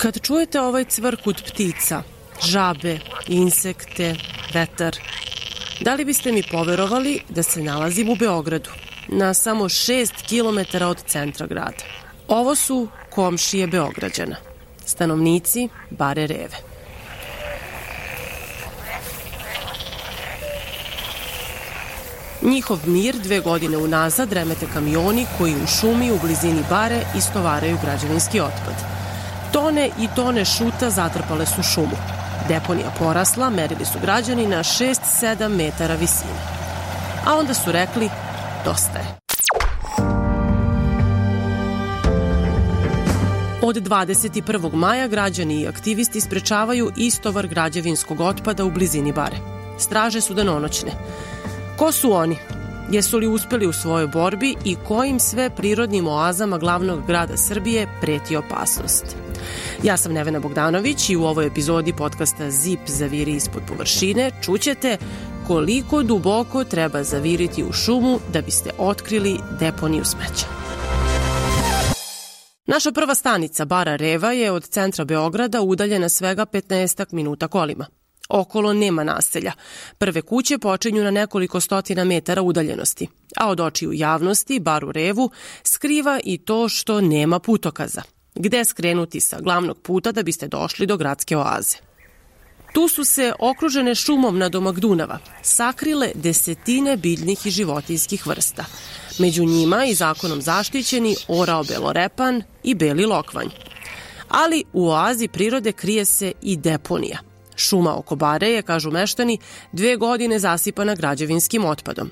Kad čujete ovaj cvrkut ptica, žabe, insekte, vetar, da li biste mi poverovali da se nalazim u Beogradu, na samo 6 km od centra grada? Ovo su komšije Beograđana, stanovnici Bare Reve. Njihov mir dve godine unazad remete kamioni koji u šumi u blizini bare istovaraju građevinski otpad. Tone i tone šuta zatrpale su šumu. Deponija porasla, merili su građani na 6-7 metara visine. A onda su rekli, dosta je. Od 21. maja građani i aktivisti sprečavaju istovar građevinskog otpada u blizini bare. Straže su danonoćne. Ko su oni? Jesu li uspeli u svojoj borbi i kojim sve prirodnim oazama glavnog grada Srbije preti opasnost? Ja sam Nevena Bogdanović i u ovoj epizodi podcasta Zip zaviri ispod površine čućete koliko duboko treba zaviriti u šumu da biste otkrili deponiju smeća. Naša prva stanica, Bara Reva, je od centra Beograda udaljena svega 15 minuta kolima. Okolo nema naselja. Prve kuće počinju na nekoliko stotina metara udaljenosti, a od očiju javnosti, Baru Revu, skriva i to što nema putokaza. Gde skrenuti sa glavnog puta da biste došli do gradske oaze? Tu su se, okružene šumom na domak Dunava, sakrile desetine biljnih i životinskih vrsta. Među njima i zakonom zaštićeni orao belorepan i beli lokvanj. Ali u oazi prirode krije se i deponija. Šuma oko bare je, kažu meštani, dve godine zasipana građevinskim otpadom.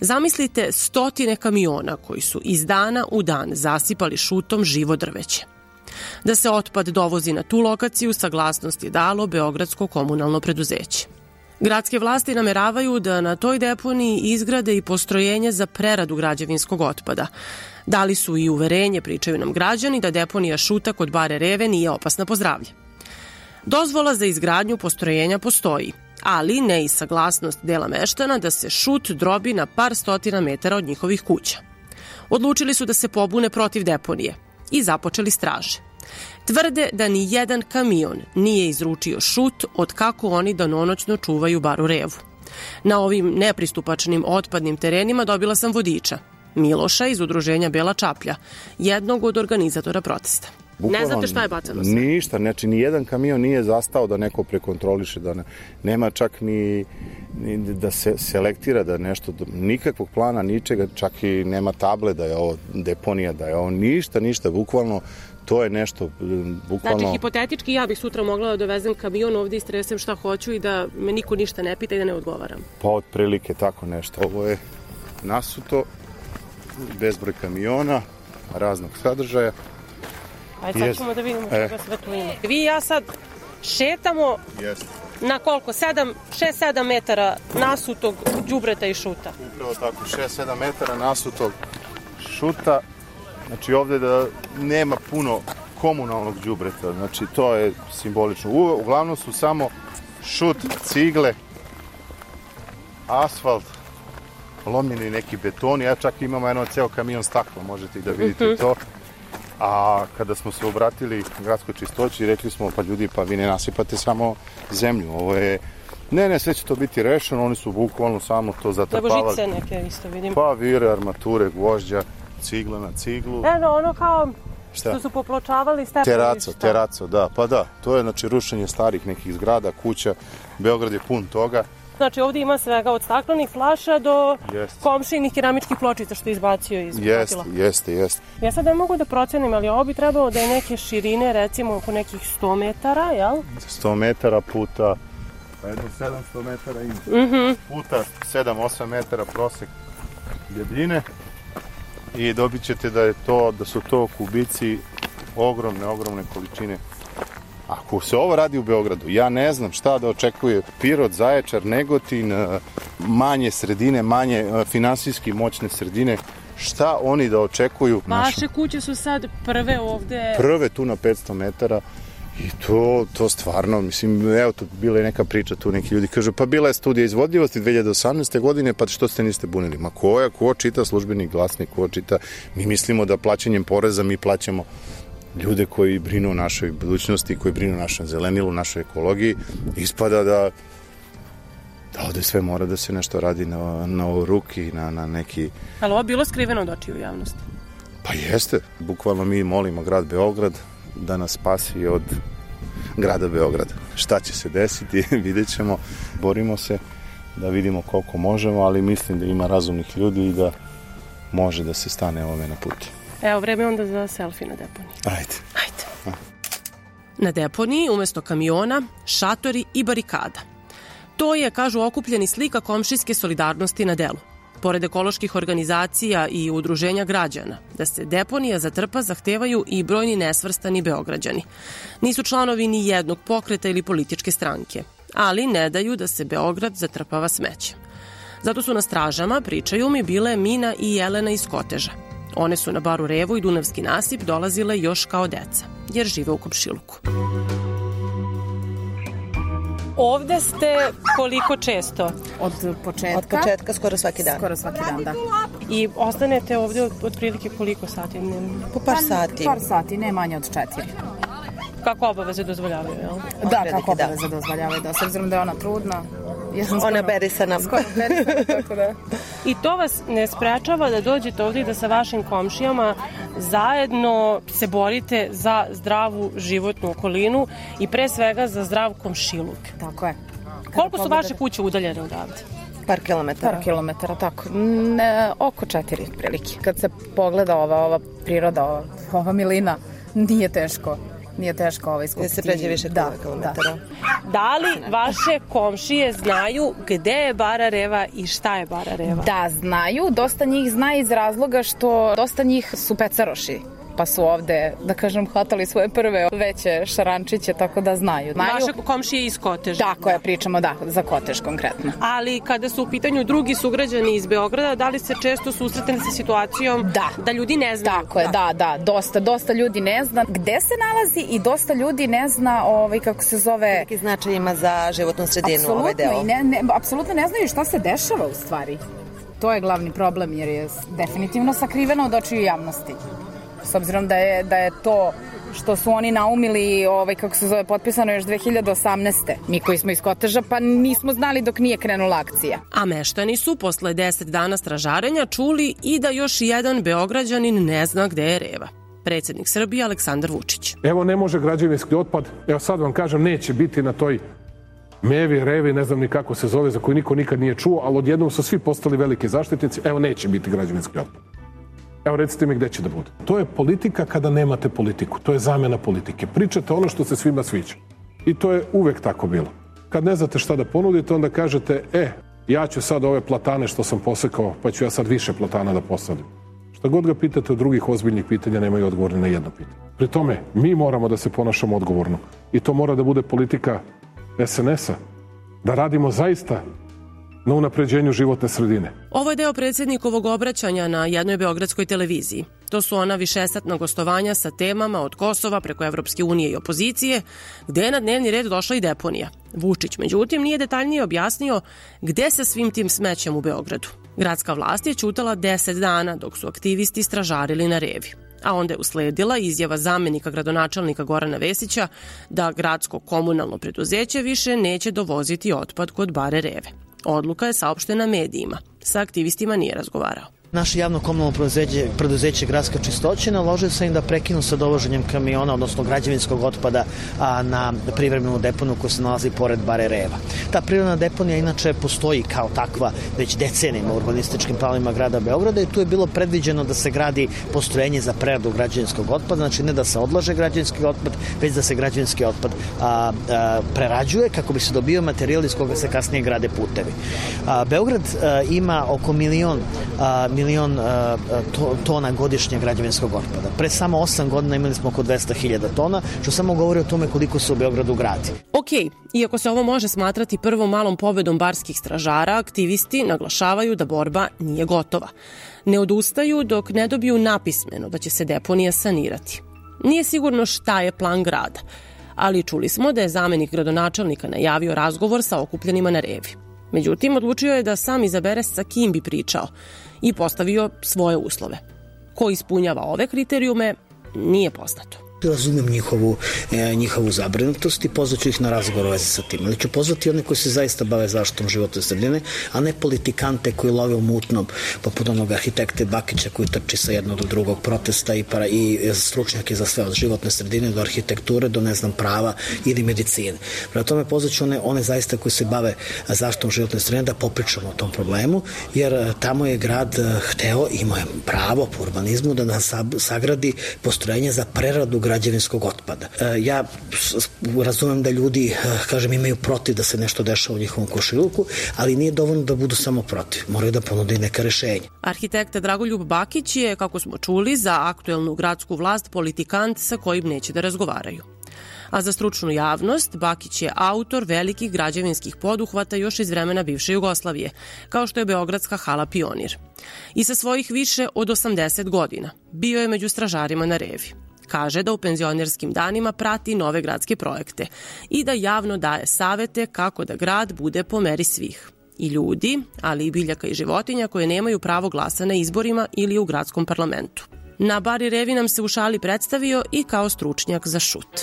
Zamislite stotine kamiona koji su iz dana u dan zasipali šutom živo drveće. Da se otpad dovozi na tu lokaciju, saglasnost je dalo Beogradsko komunalno preduzeće. Gradske vlasti nameravaju da na toj deponiji izgrade i postrojenje za preradu građevinskog otpada. Dali su i uverenje, pričaju nam građani, da deponija šuta kod bare Reve nije opasna po zdravlje. Dozvola za izgradnju postrojenja postoji, ali ne i saglasnost dela meštana da se šut drobi na par stotina metara od njihovih kuća. Odlučili su da se pobune protiv deponije i započeli straže. Tvrde da ni jedan kamion nije izručio šut od kako oni danonoćno čuvaju baru revu. Na ovim nepristupačnim otpadnim terenima dobila sam vodiča, Miloša iz udruženja Bela Čaplja, jednog od organizatora protesta. Bukvalno, ne znate šta je bacano sve? Ništa, znači ni jedan kamion nije zastao da neko prekontroliše, da ne, nema čak ni, ni da se selektira da nešto, nikakvog plana, ničega, čak i nema table da je ovo deponija, da je ovo ništa, ništa, bukvalno to je nešto bukvalno... Znači, hipotetički ja bih sutra mogla da dovezem kamion ovde i stresem šta hoću i da me niko ništa ne pita i da ne odgovaram. Pa otprilike tako nešto. Ovo je nasuto, bezbroj kamiona, raznog sadržaja. Ajde, sad ćemo da vidimo e. čega sve tu ima. Vi i ja sad šetamo Jeste. na koliko? 7, 6-7 metara nasutog đubreta i šuta. Upravo tako, 6-7 metara nasutog šuta. Znači ovde da nema puno komunalnog đubreta, znači to je simbolično. U, uglavnom su samo šut, cigle, asfalt, lomljeni neki betoni, ja čak imamo jedno ceo kamion stakla, možete i da vidite uh mhm. -huh. to. A kada smo se obratili gradskoj čistoći, rekli smo, pa ljudi, pa vi ne nasipate samo zemlju, ovo je Ne, ne, sve će to biti rešeno, oni su bukvalno samo to zatrpavali. Da, žice neke isto vidim. Pa vire, armature, gvožđa, cigla na ciglu. E, no, ono kao Šta? Što su popločavali stepeništa. Teraco, teraco, da. Pa da, to je znači rušenje starih nekih zgrada, kuća. Beograd je pun toga. Znači ovde ima svega od staklenih flaša do jest. komšinih keramičkih pločica što je izbacio iz jeste. Jeste, jeste. Ja sad ne mogu da procenim, ali ovo bi trebalo da je neke širine, recimo oko nekih 100 metara, jel? 100 metara puta, pa jedno 700 metara ima. Mm -hmm. Puta 7-8 metara prosek debljine i dobit ćete da je to, da su to kubici ogromne, ogromne količine Ako se ovo radi u Beogradu, ja ne znam šta da očekuje Pirot, Zaječar, Negotin, e, manje sredine, manje e, finansijski moćne sredine, šta oni da očekuju? Vaše naša... kuće su sad prve ovde... Prve tu na 500 metara I to, to stvarno, mislim, evo tu bila je neka priča tu, neki ljudi kažu, pa bila je studija izvodljivosti 2018. godine, pa što ste niste bunili? Ma koja, ko čita službeni glasnik, ko čita? Mi mislimo da plaćanjem poreza mi plaćamo ljude koji brinu o našoj budućnosti, koji brinu o našem zelenilu, našoj ekologiji, ispada da da ovde sve mora da se nešto radi na, na ruki, na, na neki... Ali ovo bilo skriveno od očiju javnosti? Pa jeste. Bukvalno mi molimo grad Beograd da nas spasi od grada Beograda. Šta će se desiti, vidjet ćemo. Borimo se da vidimo koliko možemo, ali mislim da ima razumnih ljudi i da može da se stane ovome na put. Evo, vreme onda za selfie na deponiji. Ajde. Ajde. Na deponiji, umesto kamiona, šatori i barikada. To je, kažu okupljeni, slika komšijske solidarnosti na delu. Pored ekoloških organizacija i udruženja građana, da se deponija zatrpa zahtevaju i brojni nesvrstani beograđani. Nisu članovi ni jednog pokreta ili političke stranke, ali ne daju da se Beograd zatrpava smećem. Zato su na stražama, pričaju mi, bile Mina i Jelena iz Koteža. One su na baru Revo i Dunavski nasip dolazile još kao deca, jer žive u Kopšiluku. Ovde ste koliko često? Od početka. Od početka skoro svaki dan. Skoro svaki dan, da. I ostanete ovde od, otprilike koliko sati? Po par sati. Par sati, ne manje od četiri. Kako obaveze dozvoljavaju, jel? Da, kako da. obaveza dozvoljavaju, da. S obzirom da je ona trudna. Ja sam Ona skoro- berisana. Skoro berisana, tako da. I to vas ne sprečava da dođete ovde i da sa vašim komšijama zajedno se borite za zdravu životnu okolinu i pre svega za zdrav komšiluk. Tako je. Koliko su pogledate- vaše kuće udaljene odavde? Par kilometara. Par kilometara, tako. Ne, oko četiri, prilike. Kad se pogleda ova, ova priroda, ova, ova milina, nije teško. Nije teško ovaj skupiti. Da se pređe više da, kilometara. Da li vaše komšije znaju gde je Bara Reva i šta je Bara Reva? Da, znaju. Dosta njih zna iz razloga što dosta njih su pecaroši pa su ovde, da kažem, hvatali svoje prve veće šarančiće, tako da znaju. znaju. Vaše komšije iz Koteža. Tako je, pričamo, da, za Kotež konkretno. Ali kada su u pitanju drugi sugrađani iz Beograda, da li se često susretne sa situacijom Da. da ljudi ne znaju? Tako je, da, da, dosta, dosta ljudi ne zna gde se nalazi i dosta ljudi ne zna ovaj, kako se zove... Veliki značaj ima za životnu sredinu ovaj deo. i ne, ne, apsolutno ne znaju šta se dešava u stvari. To je glavni problem jer je definitivno sakriveno od očiju javnosti. S obzirom da je, da je to što su oni naumili, ovaj, kako se zove, potpisano još 2018. Mi koji smo iz Koteža, pa nismo znali dok nije krenula akcija. A meštani su posle 10 dana stražarenja čuli i da još jedan beograđanin ne zna gde je Reva. Predsednik Srbije Aleksandar Vučić. Evo ne može građevinski otpad, evo sad vam kažem, neće biti na toj mevi, revi, ne znam ni kako se zove, za koju niko nikad nije čuo, ali odjednom su svi postali veliki zaštitnici, evo neće biti građevinski otpad. Evo recite mi gde će da bude. To je politika kada nemate politiku, to je zamena politike. Pričate ono što se svima sviđa. I to je uvek tako bilo. Kad ne znate šta da ponudite, onda kažete, e, ja ću sad ove platane što sam posekao, pa ću ja sad više platana da posadim. Šta god ga pitate od drugih ozbiljnih pitanja, nemaju odgovor na jedno pitanje. Pri tome, mi moramo da se ponašamo odgovorno. I to mora da bude politika SNS-a. Da radimo zaista na unapređenju životne sredine. Ovo je deo predsednikovog obraćanja na jednoj beogradskoj televiziji. To su ona višesatna gostovanja sa temama od Kosova preko Evropske unije i opozicije, gde je na dnevni red došla i deponija. Vučić, međutim, nije detaljnije objasnio gde se svim tim smećem u Beogradu. Gradska vlast je čutala 10 dana dok su aktivisti stražarili na revi. A onda je usledila izjava zamenika gradonačelnika Gorana Vesića da gradsko komunalno preduzeće više neće dovoziti otpad kod bare Reve. Odluka je saopštena medijima. Sa aktivistima nije razgovarao. Naše javno komunalno preduzeće, preduzeće Gradska čistoća naložio sam im da prekinu sa dovoženjem kamiona, odnosno građevinskog otpada a, na privremenu deponu koja se nalazi pored Bare Reva. Ta privremena deponija inače postoji kao takva već decenijima u urbanističkim planovima grada Beograda i tu je bilo predviđeno da se gradi postrojenje za preradu građevinskog otpada, znači ne da se odlaže građevinski otpad, već da se građevinski otpad a, a, prerađuje kako bi se dobio materijal iz koga se kasnije grade putevi. A, Beograd a, ima oko milion a, milion tona godišnje građevinskog otpada. Pre samo 8 godina imali smo oko 200.000 tona, što samo govori o tome koliko se u Beogradu gradi. Ok, iako se ovo može smatrati prvom malom pobedom barskih stražara, aktivisti naglašavaju da borba nije gotova. Ne odustaju dok ne dobiju napismeno da će se deponija sanirati. Nije sigurno šta je plan grada, ali čuli smo da je zamenik gradonačelnika najavio razgovor sa okupljenima na revi. Međutim, odlučio je da sam izabere sa kim bi pričao i postavio svoje uslove. Ko ispunjava ove kriterijume, nije poznato. Razumem njihovu, e, njihovu zabrinutost i pozvaću ih na razgovor u vezi sa tim. Ali ću pozvati one koji se zaista bave zaštitom životne sredine, a ne politikante koji love u mutnom, poput onog arhitekte Bakića koji trči sa jednog do drugog protesta i, para, i stručnjake za sve od životne sredine do arhitekture, do ne znam prava ili medicine. Prema tome pozvaću one, one zaista koji se bave zaštitom životne sredine da popričamo o tom problemu, jer e, tamo je grad e, hteo, imao je pravo po urbanizmu da nas sagradi postrojenje za preradu građevinskog otpada. E, ja razumem da ljudi, e, kažem, imaju protiv da se nešto dešava u njihovom košiluku, ali nije dovoljno da budu samo protiv. Moraju da ponude neka rešenja. Arhitekta Dragoljub Bakić je, kako smo čuli, za aktuelnu gradsku vlast politikant sa kojim neće da razgovaraju. A za stručnu javnost, Bakić je autor velikih građevinskih poduhvata još iz vremena bivše Jugoslavije, kao što je Beogradska hala Pionir. I sa svojih više od 80 godina bio je među stražarima na revi. Kaže da u penzionerskim danima prati nove gradske projekte i da javno daje savete kako da grad bude po meri svih i ljudi, ali i biljaka i životinja koje nemaju pravo glasa na izborima ili u gradskom parlamentu. Na Bari Revi nam se u šali predstavio i kao stručnjak za šut.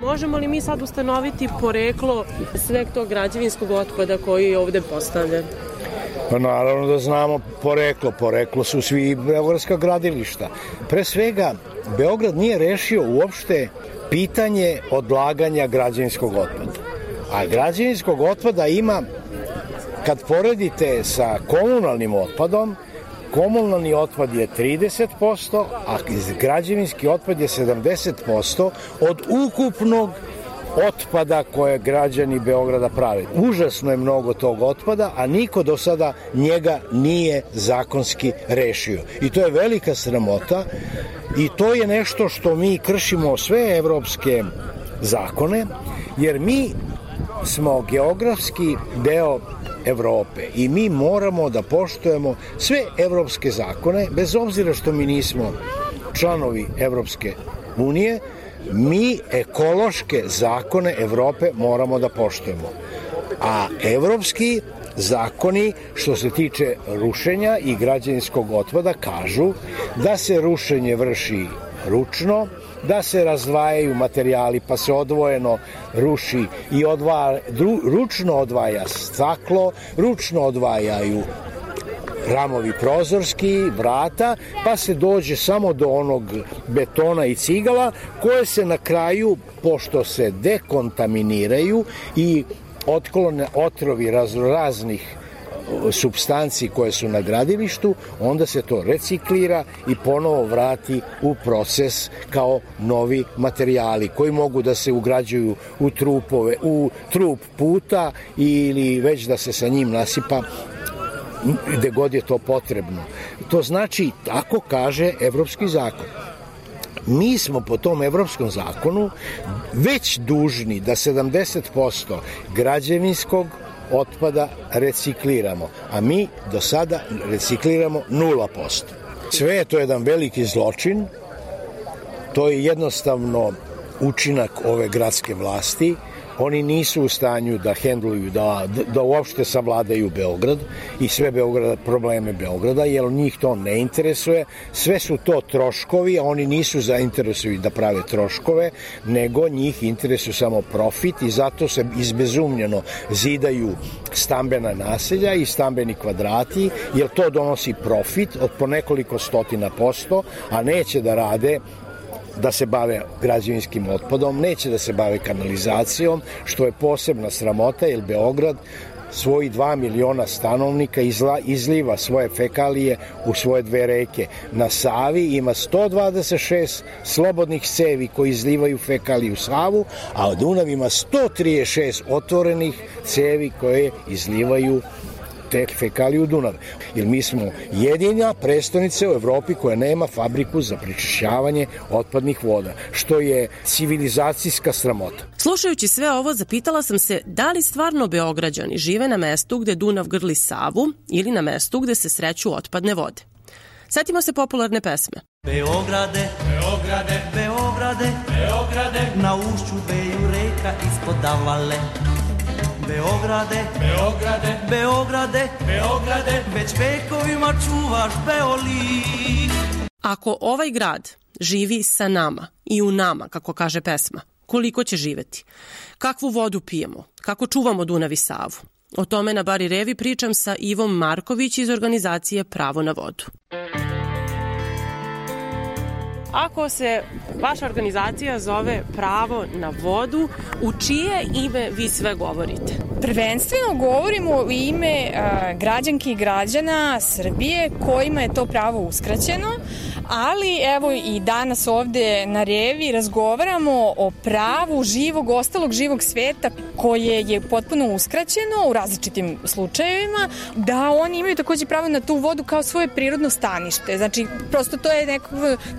Možemo li mi sad ustanoviti poreklo sveg tog građevinskog otpada koji je ovde postavljen? Pa naravno da znamo poreklo. Poreklo su svi beogradska gradilišta. Pre svega, Beograd nije rešio uopšte pitanje odlaganja građevinskog otpada. A građevinskog otpada ima, kad poredite sa komunalnim otpadom, komunalni otpad je 30%, a građevinski otpad je 70% od ukupnog otpada koje građani Beograda prave. Užasno je mnogo tog otpada, a niko do sada njega nije zakonski rešio. I to je velika sramota i to je nešto što mi kršimo sve evropske zakone, jer mi smo geografski deo Evrope i mi moramo da poštujemo sve evropske zakone, bez obzira što mi nismo članovi Evropske unije, mi ekološke zakone Evrope moramo da poštujemo. A evropski zakoni što se tiče rušenja i građevinskog otpada kažu da se rušenje vrši ručno, da se razdvajaju materijali pa se odvojeno ruši i odvaja, ručno odvaja staklo, ručno odvajaju ramovi prozorski, vrata, pa se dođe samo do onog betona i cigala koje se na kraju, pošto se dekontaminiraju i otklone otrovi raznih substanci koje su na gradilištu, onda se to reciklira i ponovo vrati u proces kao novi materijali koji mogu da se ugrađuju u trupove, u trup puta ili već da se sa njim nasipa gde god je to potrebno. To znači, tako kaže Evropski zakon. Mi smo po tom evropskom zakonu već dužni da 70% građevinskog otpada recikliramo, a mi do sada recikliramo 0%. Sve je to jedan veliki zločin, to je jednostavno učinak ove gradske vlasti, oni nisu u stanju da hendluju, da, da uopšte savladaju Beograd i sve Beograda, probleme Beograda, jer njih to ne interesuje. Sve su to troškovi, a oni nisu zainteresuju da prave troškove, nego njih interesuje samo profit i zato se izbezumljeno zidaju stambena naselja i stambeni kvadrati, jer to donosi profit od po nekoliko stotina posto, a neće da rade da se bave građevinskim otpadom, neće da se bave kanalizacijom, što je posebna sramota, jer Beograd svoji 2 miliona stanovnika izla, izliva svoje fekalije u svoje dve reke. Na Savi ima 126 slobodnih cevi koji izlivaju fekalije u Savu, a Dunav ima 136 otvorenih cevi koje izlivaju te fekalije u Dunav. Jer mi smo jedina prestonica u Evropi koja nema fabriku za prečišćavanje otpadnih voda, što je civilizacijska sramota. Slušajući sve ovo, zapitala sam se da li stvarno Beograđani žive na mestu gde Dunav grli Savu ili na mestu gde se sreću otpadne vode. Setimo se popularne pesme. Beograde, Beograde, Beograde, Beograde, na ušću dveju reka ispod davale. Beograde, Beograde, Beograde, Beograde, već vekovima čuvaš Beoli. Ako ovaj grad živi sa nama i u nama, kako kaže pesma. Koliko će živeti? Kakvu vodu pijemo? Kako čuvamo Dunav i Savu? O tome na Bari Revi pričam sa Ivom Marković iz organizacije Pravo na vodu. Ako se vaša organizacija zove Pravo na vodu, u čije ime vi sve govorite? Prvenstveno govorimo u ime a, građanki i građana Srbije kojima je to pravo uskraćeno, ali evo i danas ovde na Revi razgovaramo o pravu živog, ostalog živog sveta koje je potpuno uskraćeno u različitim slučajevima, da oni imaju takođe pravo na tu vodu kao svoje prirodno stanište. Znači, prosto to je neko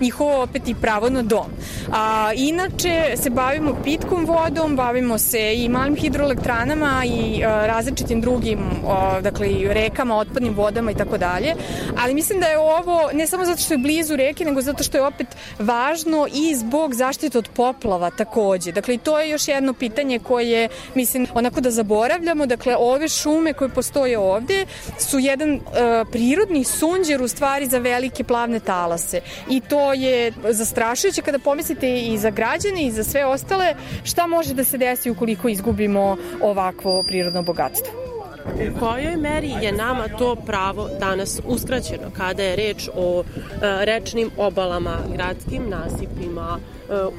njihovo opet i pravo na dom. A, inače se bavimo pitkom vodom, bavimo se i malim hidroelektranama i a, različitim drugim, a, dakle, i rekama, otpadnim vodama i tako dalje. Ali mislim da je ovo, ne samo zato što je blizu reke, nego zato što je opet važno i zbog zaštite od poplava takođe. Dakle, to je još jedno pitanje koje, mislim, onako da zaboravljamo. Dakle, ove šume koje postoje ovde su jedan uh, prirodni sunđer u stvari za velike plavne talase. I to je zastrašujuće kada pomislite i za građane i za sve ostale šta može da se desi ukoliko izgubimo ovakvo prirodno bogatstvo. U kojoj meri je nama to pravo danas uskraćeno kada je reč o e, rečnim obalama, gradskim nasipima,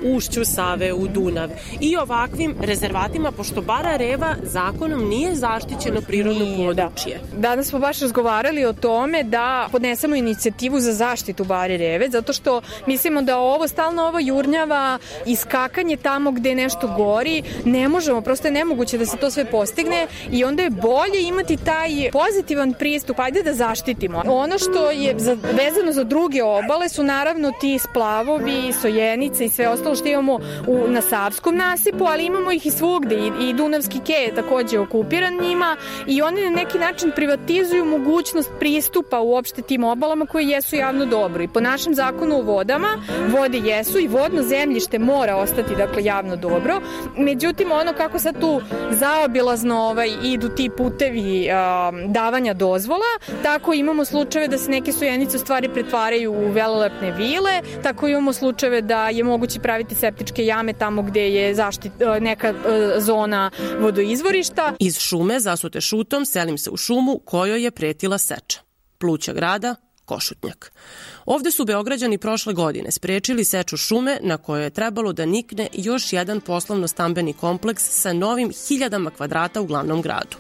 ušću Save u Dunav i ovakvim rezervatima, pošto Bara Reva zakonom nije zaštićeno prirodno da. područje. Danas smo baš razgovarali o tome da podnesemo inicijativu za zaštitu Bare Reve, zato što mislimo da ovo stalno ovo jurnjava i skakanje tamo gde nešto gori, ne možemo, prosto je nemoguće da se to sve postigne i onda je bolje imati taj pozitivan pristup, ajde da zaštitimo. Ono što je za, vezano za druge obale su naravno ti splavovi, sojenice i sve ostalo što imamo u, na Savskom nasipu, ali imamo ih i svugde i, i Dunavski ke je takođe okupiran njima i oni na neki način privatizuju mogućnost pristupa uopšte tim obalama koje jesu javno dobro. I po našem zakonu o vodama, vode jesu i vodno zemljište mora ostati dakle javno dobro. Međutim, ono kako sad tu zaobilazno ovaj, idu ti putevi a, davanja dozvola, tako imamo slučajeve da se neke sojenice u stvari pretvaraju u velelepne vile, tako imamo slučajeve da je moguće praviti septičke jame tamo gde je zaštit, neka zona vodoizvorišta. Iz šume zasute šutom selim se u šumu kojoj je pretila seča. Pluća grada, Košutnjak. Ovde su Beograđani prošle godine sprečili seču šume na kojoj je trebalo da nikne još jedan poslovno-stambeni kompleks sa novim hiljadama kvadrata u glavnom gradu.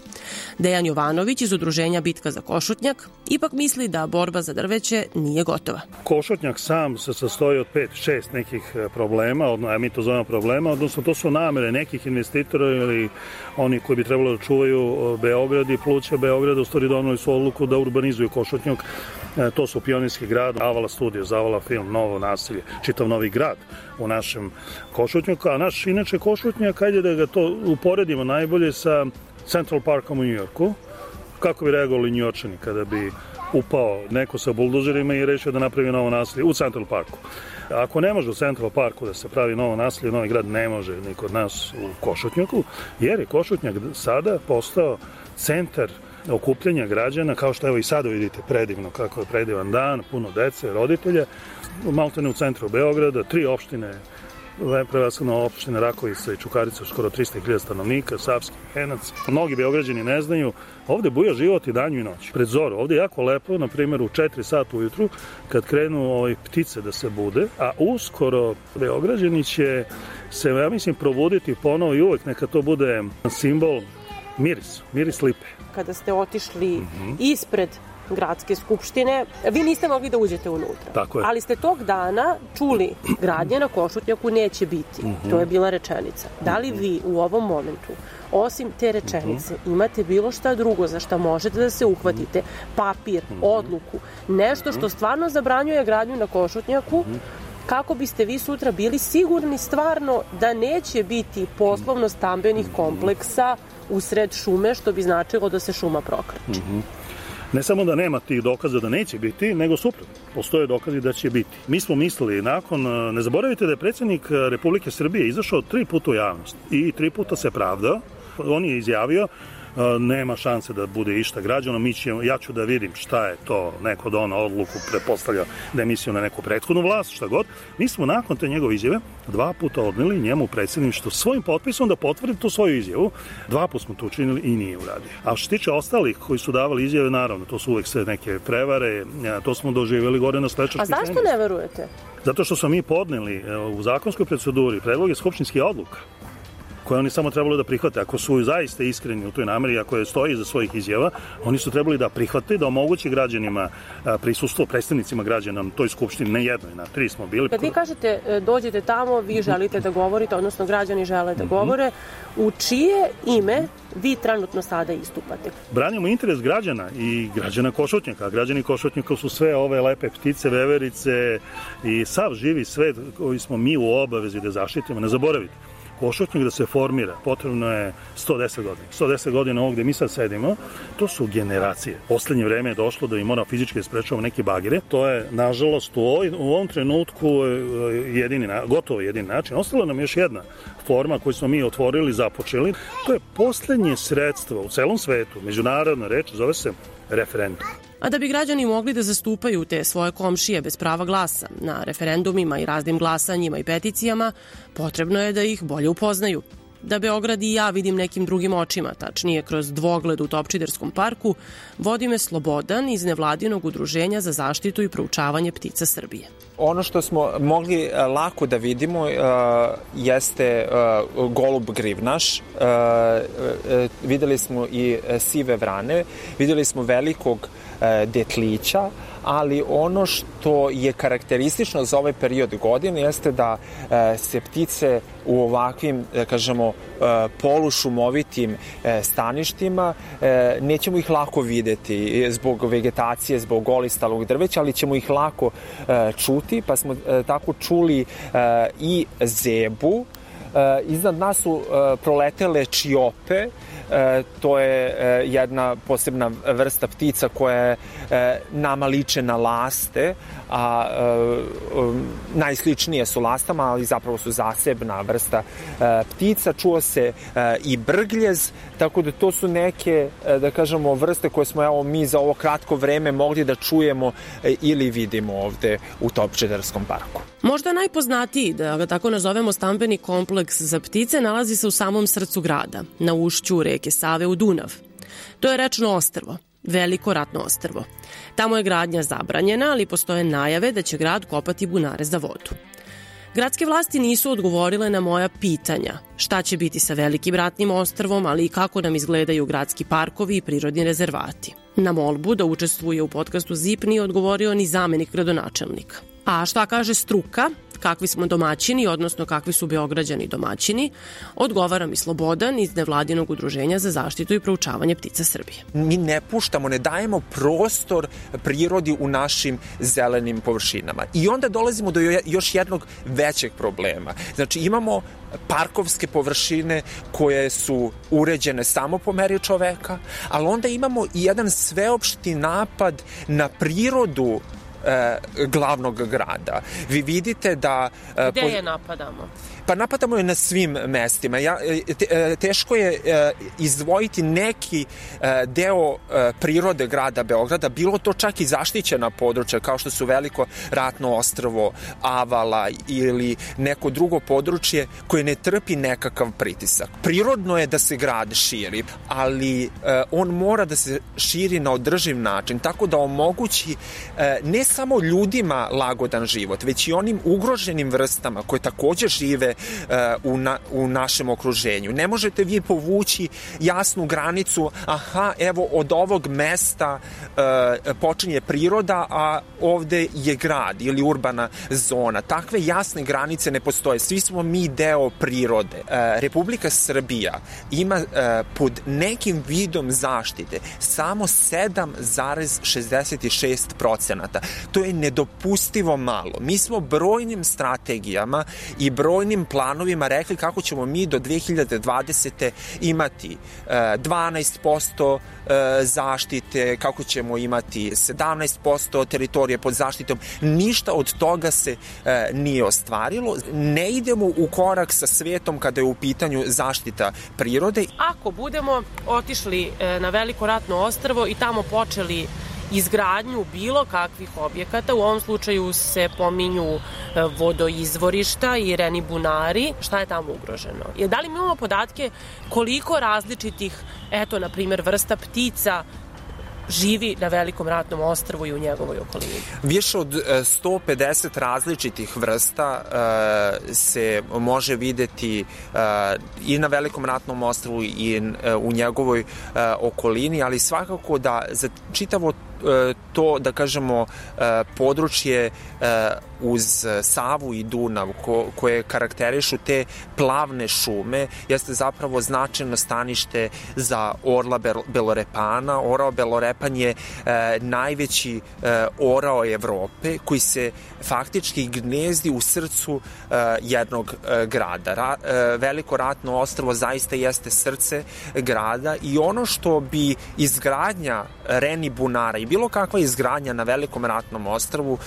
Dejan Jovanović iz udruženja Bitka za Košutnjak ipak misli da borba za drveće nije gotova. Košutnjak sam se sastoji od 5-6 nekih e, problema, a mi to zovemo problema, odnosno to su namere nekih investitora ili oni koji bi trebalo da čuvaju Beograd i pluća Beograda, u stvari donali su odluku da urbanizuju Košutnjak. E, to su Pionirski grad, Avala studio, Zavala film, Novo nasilje, čitav novi grad u našem Košutnjaku, a naš inače Košutnjak, ajde da ga to uporedimo najbolje sa Central Parkom u Njujorku, kako bi reagovali Njujorčani kada bi upao neko sa buldozerima i rešio da napravi novo nasilje u Central Parku. Ako ne može u Central Parku da se pravi novo nasilje, Novi grad ne može ni kod nas u Košutnjaku, jer je Košutnjak sada postao centar okupljanja građana, kao što evo i sada vidite predivno kako je predivan dan, puno dece, roditelja, maltene u centru Beograda, tri opštine prevashodno opštine Rakovica i Čukarica, skoro 300.000 stanovnika, Savski, Henac. Mnogi beograđani ne znaju, ovde buja život i danju i noć. Pred zoru, ovde je jako lepo, na primjer u 4 sata ujutru, kad krenu ovaj, ptice da se bude, a uskoro beograđani će se, ja mislim, provoditi ponovo i uvek neka to bude simbol miris, miris lipe. Kada ste otišli mm -hmm. ispred gradske skupštine, vi niste mogli da uđete unutra. Tako je. Ali ste tog dana čuli gradnje na Košutnjaku neće biti. Mm -hmm. To je bila rečenica. Da li vi u ovom momentu osim te rečenice mm -hmm. imate bilo šta drugo za šta možete da se uhvatite, papir, mm -hmm. odluku, nešto što stvarno zabranjuje gradnju na Košutnjaku, mm -hmm kako biste vi sutra bili sigurni stvarno da neće biti poslovno-stambenih kompleksa usred šume, što bi značilo da se šuma prokrači. Mm -hmm. Ne samo da nema tih dokaza da neće biti, nego suprotno. Postoje dokazi da će biti. Mi smo mislili, nakon, ne zaboravite da je predsednik Republike Srbije izašao tri puta u javnost i tri puta se pravdao. On je izjavio nema šanse da bude išta građano, mi ćemo, ja ću da vidim šta je to, neko da ona odluku prepostavlja da je mislio na neku prethodnu vlast, šta god. Mi smo nakon te njegove izjave dva puta odneli njemu predsjedništvo svojim potpisom da potvrdi tu svoju izjavu. Dva puta smo to učinili i nije uradio. A što tiče ostalih koji su davali izjave, naravno, to su uvek sve neke prevare, to smo doživjeli gore na Slečačkoj A zašto ne verujete? Zato što smo mi podneli u zakonskoj proceduri predloge skupštinskih odluka koje oni samo trebalo da prihvate. Ako su zaista iskreni u toj nameri, ako je stoji za svojih izjava, oni su trebali da prihvate, da omoguće građanima prisustvo, predstavnicima građana na toj skupštini, ne jednoj, na tri smo bili. Kad vi kažete e, dođete tamo, vi želite da govorite, odnosno građani žele da govore, u čije ime vi trenutno sada istupate? Branimo interes građana i građana Košutnjaka. Građani Košutnjaka su sve ove lepe ptice, veverice i sav živi svet koji smo mi u obavezi da zaštitimo. Ne zaboravite, košutnjak da se formira, potrebno je 110 godina. 110 godina ovog gde mi sad sedimo, to su generacije. Poslednje vreme je došlo da mi mora fizički da sprečavamo neke bagire. To je, nažalost, u, u ovom trenutku e, jedini, gotovo jedini način. Ostala nam još jedna forma koju smo mi otvorili, započeli. To je poslednje sredstvo u celom svetu, međunarodna reč, zove se referendum. A da bi građani mogli da zastupaju te svoje komšije bez prava glasa na referendumima i raznim glasanjima i peticijama, potrebno je da ih bolje upoznaju. Da Beograd i ja vidim nekim drugim očima, tačnije kroz dvogled u Topčiderskom parku, vodi me Slobodan iz nevladinog udruženja za zaštitu i proučavanje ptica Srbije. Ono što smo mogli e, lako da vidimo uh, jeste uh, golub grivnaš, uh, videli smo i sive vrane, videli smo velikog detlića, ali ono što je karakteristično za ovaj period godine jeste da se ptice u ovakvim, da kažemo, polušumovitim staništima nećemo ih lako videti zbog vegetacije, zbog golistalog drveća, ali ćemo ih lako čuti, pa smo tako čuli i zebu, iznad nas su proletele čiope, E, to je jedna posebna vrsta ptica koja je nama liče na laste, a najsličnije su lastama, ali zapravo su zasebna vrsta ptica. Čuo se i brgljez, tako da to su neke, da kažemo, vrste koje smo evo, mi za ovo kratko vreme mogli da čujemo ili vidimo ovde u Topčedarskom parku. Možda najpoznatiji, da ga tako nazovemo, stambeni kompleks za ptice nalazi se u samom srcu grada, na ušću reke Save u Dunav. To je rečno ostrvo, veliko ratno ostrvo. Tamo je gradnja zabranjena, ali postoje najave da će grad kopati bunare za vodu. Gradske vlasti nisu odgovorile na moja pitanja šta će biti sa velikim ratnim ostrvom, ali i kako nam izgledaju gradski parkovi i prirodni rezervati. Na molbu da učestvuje u podcastu ZIP nije odgovorio ni zamenik gradonačelnika. A šta kaže struka? Kakvi smo domaćini, odnosno kakvi su beograđani domaćini, odgovara mi Slobodan iz nevladinog udruženja za zaštitu i proučavanje ptica Srbije. Mi ne puštamo, ne dajemo prostor prirodi u našim zelenim površinama. I onda dolazimo do još jednog većeg problema. Znači imamo parkovske površine koje su uređene samo po meri čoveka, ali onda imamo i jedan sveopšti napad na prirodu e, glavnog grada. Vi vidite da... E, Gde je napadamo? Pa napadamo je na svim mestima. Ja, e, te, e, teško je e, izdvojiti neki deo prirode grada Beograda, bilo to čak i zaštićena područja kao što su veliko ratno ostrvo Avala ili neko drugo područje koje ne trpi nekakav pritisak. Prirodno je da se grad širi, ali on mora da se širi na održiv način, tako da omogući ne samo ljudima lagodan život, već i onim ugroženim vrstama koje takođe žive u, na, u našem okruženju. Ne možete vi povući jasnu granicu, aha, evo od ovog mesta e, počinje priroda, a ovde je grad ili urbana zona. Takve jasne granice ne postoje. Svi smo mi deo prirode. E, Republika Srbija ima pod nekim vidom zaštite samo 7,66 procenata. To je nedopustivo malo. Mi smo brojnim strategijama i brojnim planovima rekli kako ćemo mi do 2020. imati 12% zaštite, kako ćemo imati 17% teritorije pod zaštitom. Ništa od toga se nije ostvarilo. Ne idemo u korak sa svetom kada je u pitanju zaštita prirode. Ako budemo otišli na veliko ratno ostrvo i tamo počeli izgradnju bilo kakvih objekata. U ovom slučaju se pominju e, vodoizvorišta i reni bunari. Šta je tamo ugroženo? Da li mi imamo podatke koliko različitih, eto, na primer, vrsta ptica živi na velikom ratnom ostrvu i u njegovoj okolini. Više od 150 e, različitih vrsta uh, se može videti uh, i na velikom ratnom ostrvu i uh, u njegovoj okolini, ali svakako da za čitavo E, to, da kažemo, e, područje e, uz Savu i Dunav ko, koje karakterišu te plavne šume jeste zapravo značajno stanište za orla belorepana. Orao belorepan je najveći orao Evrope koji se faktički gnezdi u srcu jednog grada. Ra, veliko ratno ostrvo zaista jeste srce grada i ono što bi izgradnja Reni Bunara i bilo kakva izgradnja na velikom ratnom ostrvu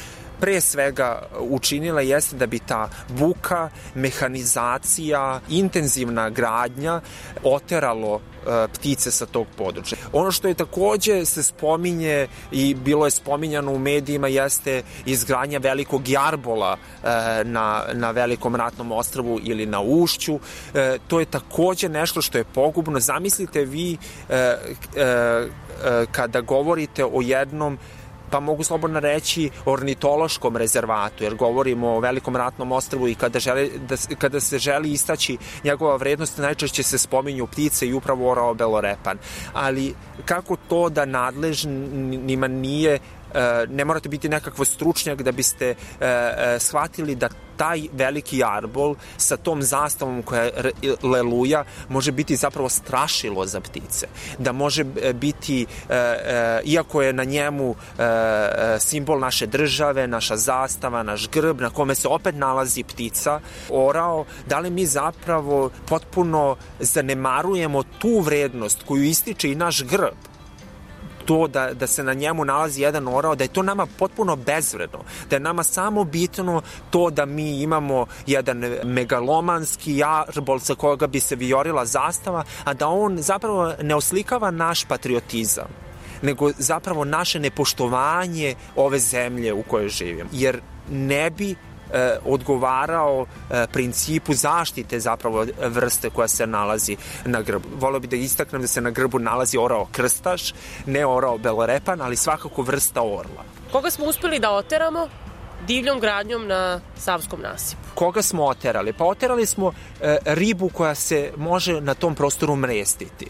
pre svega učinila jeste da bi ta buka, mehanizacija, intenzivna gradnja oteralo e, ptice sa tog područja. Ono što je takođe se spominje i bilo je spominjano u medijima jeste izgradnja velikog jarbola e, na, na velikom ratnom ostrvu ili na ušću. E, to je takođe nešto što je pogubno. Zamislite vi kada govorite o jednom pa mogu slobodno reći ornitološkom rezervatu, jer govorimo o velikom ratnom ostrvu i kada, želi, da, kada se želi istaći njegova vrednost, najčešće se spominju ptice i upravo orao belorepan. Ali kako to da nadležnima nije ne morate biti nekakvo stručnjak da biste e, e, shvatili da taj veliki arbol sa tom zastavom koja leluja može biti zapravo strašilo za ptice. Da može biti, iako je na njemu simbol naše države, naša zastava, naš grb, na kome se opet nalazi ptica, orao, da li mi zapravo potpuno zanemarujemo tu vrednost koju ističe i naš grb to da, da se na njemu nalazi jedan orao, da je to nama potpuno bezvredno, da je nama samo bitno to da mi imamo jedan megalomanski jarbol sa koga bi se viorila zastava, a da on zapravo ne oslikava naš patriotizam nego zapravo naše nepoštovanje ove zemlje u kojoj živimo. Jer ne bi odgovarao e, principu zaštite zapravo vrste koja se nalazi na grbu. Volio bi da istaknem da se na grbu nalazi orao krstaš, ne orao belorepan, ali svakako vrsta orla. Koga smo uspeli da oteramo? Divljom gradnjom na Savskom nasipu. Koga smo oterali? Pa oterali smo e, ribu koja se može na tom prostoru mrestiti. E,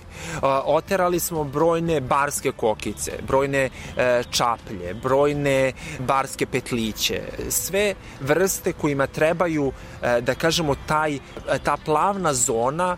oterali smo brojne barske kokice, brojne e, čaplje, brojne barske petliće, sve vrste kojima trebaju, da kažemo, taj, ta plavna zona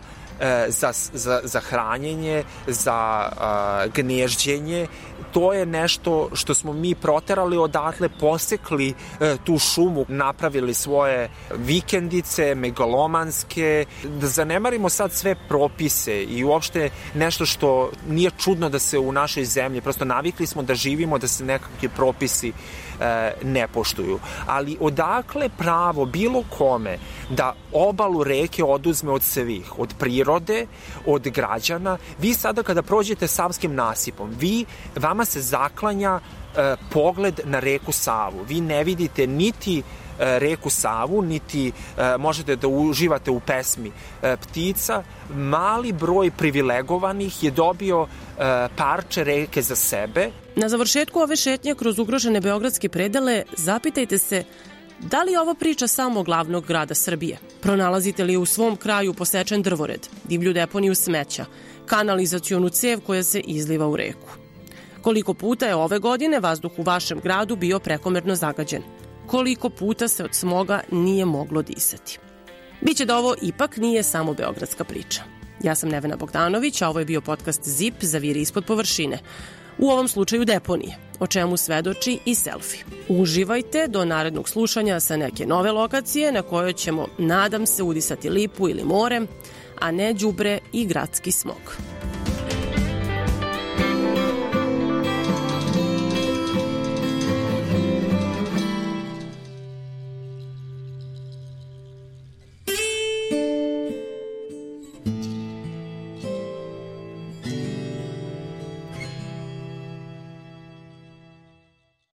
za, za, za hranjenje, za a, gnežđenje to je nešto što smo mi proterali odatle, posekli e, tu šumu, napravili svoje vikendice, megalomanske, da zanemarimo sad sve propise i uopšte nešto što nije čudno da se u našoj zemlji, prosto navikli smo da živimo, da se nekakvi propisi e, ne poštuju. Ali odakle pravo bilo kome da obalu reke oduzme od svih, od prirode, od građana. Vi sada kada prođete Savskim nasipom, vi, vama se zaklanja e, pogled na reku Savu. Vi ne vidite niti e, reku Savu, niti e, možete da uživate u pesmi e, ptica. Mali broj privilegovanih je dobio e, parče reke za sebe. Na završetku ove šetnje kroz ugrožene beogradske predele zapitajte se Da li ovo priča samo glavnog grada Srbije? Pronalazite li u svom kraju posečen drvored, divlju deponiju smeća, kanalizacionu cev koja se izliva u reku? Koliko puta je ove godine vazduh u vašem gradu bio prekomerno zagađen? Koliko puta se od smoga nije moglo disati? Biće da ovo ipak nije samo beogradska priča. Ja sam Nevena Bogdanović, a ovo je bio podcast ZIP za viri ispod površine. u ovom slučaju deponije, o čemu svedoči i selfie. Uživajte do narednog slušanja sa neke nove lokacije na kojoj ćemo, nadam se, udisati lipu ili more, a ne đubre i gradski smog.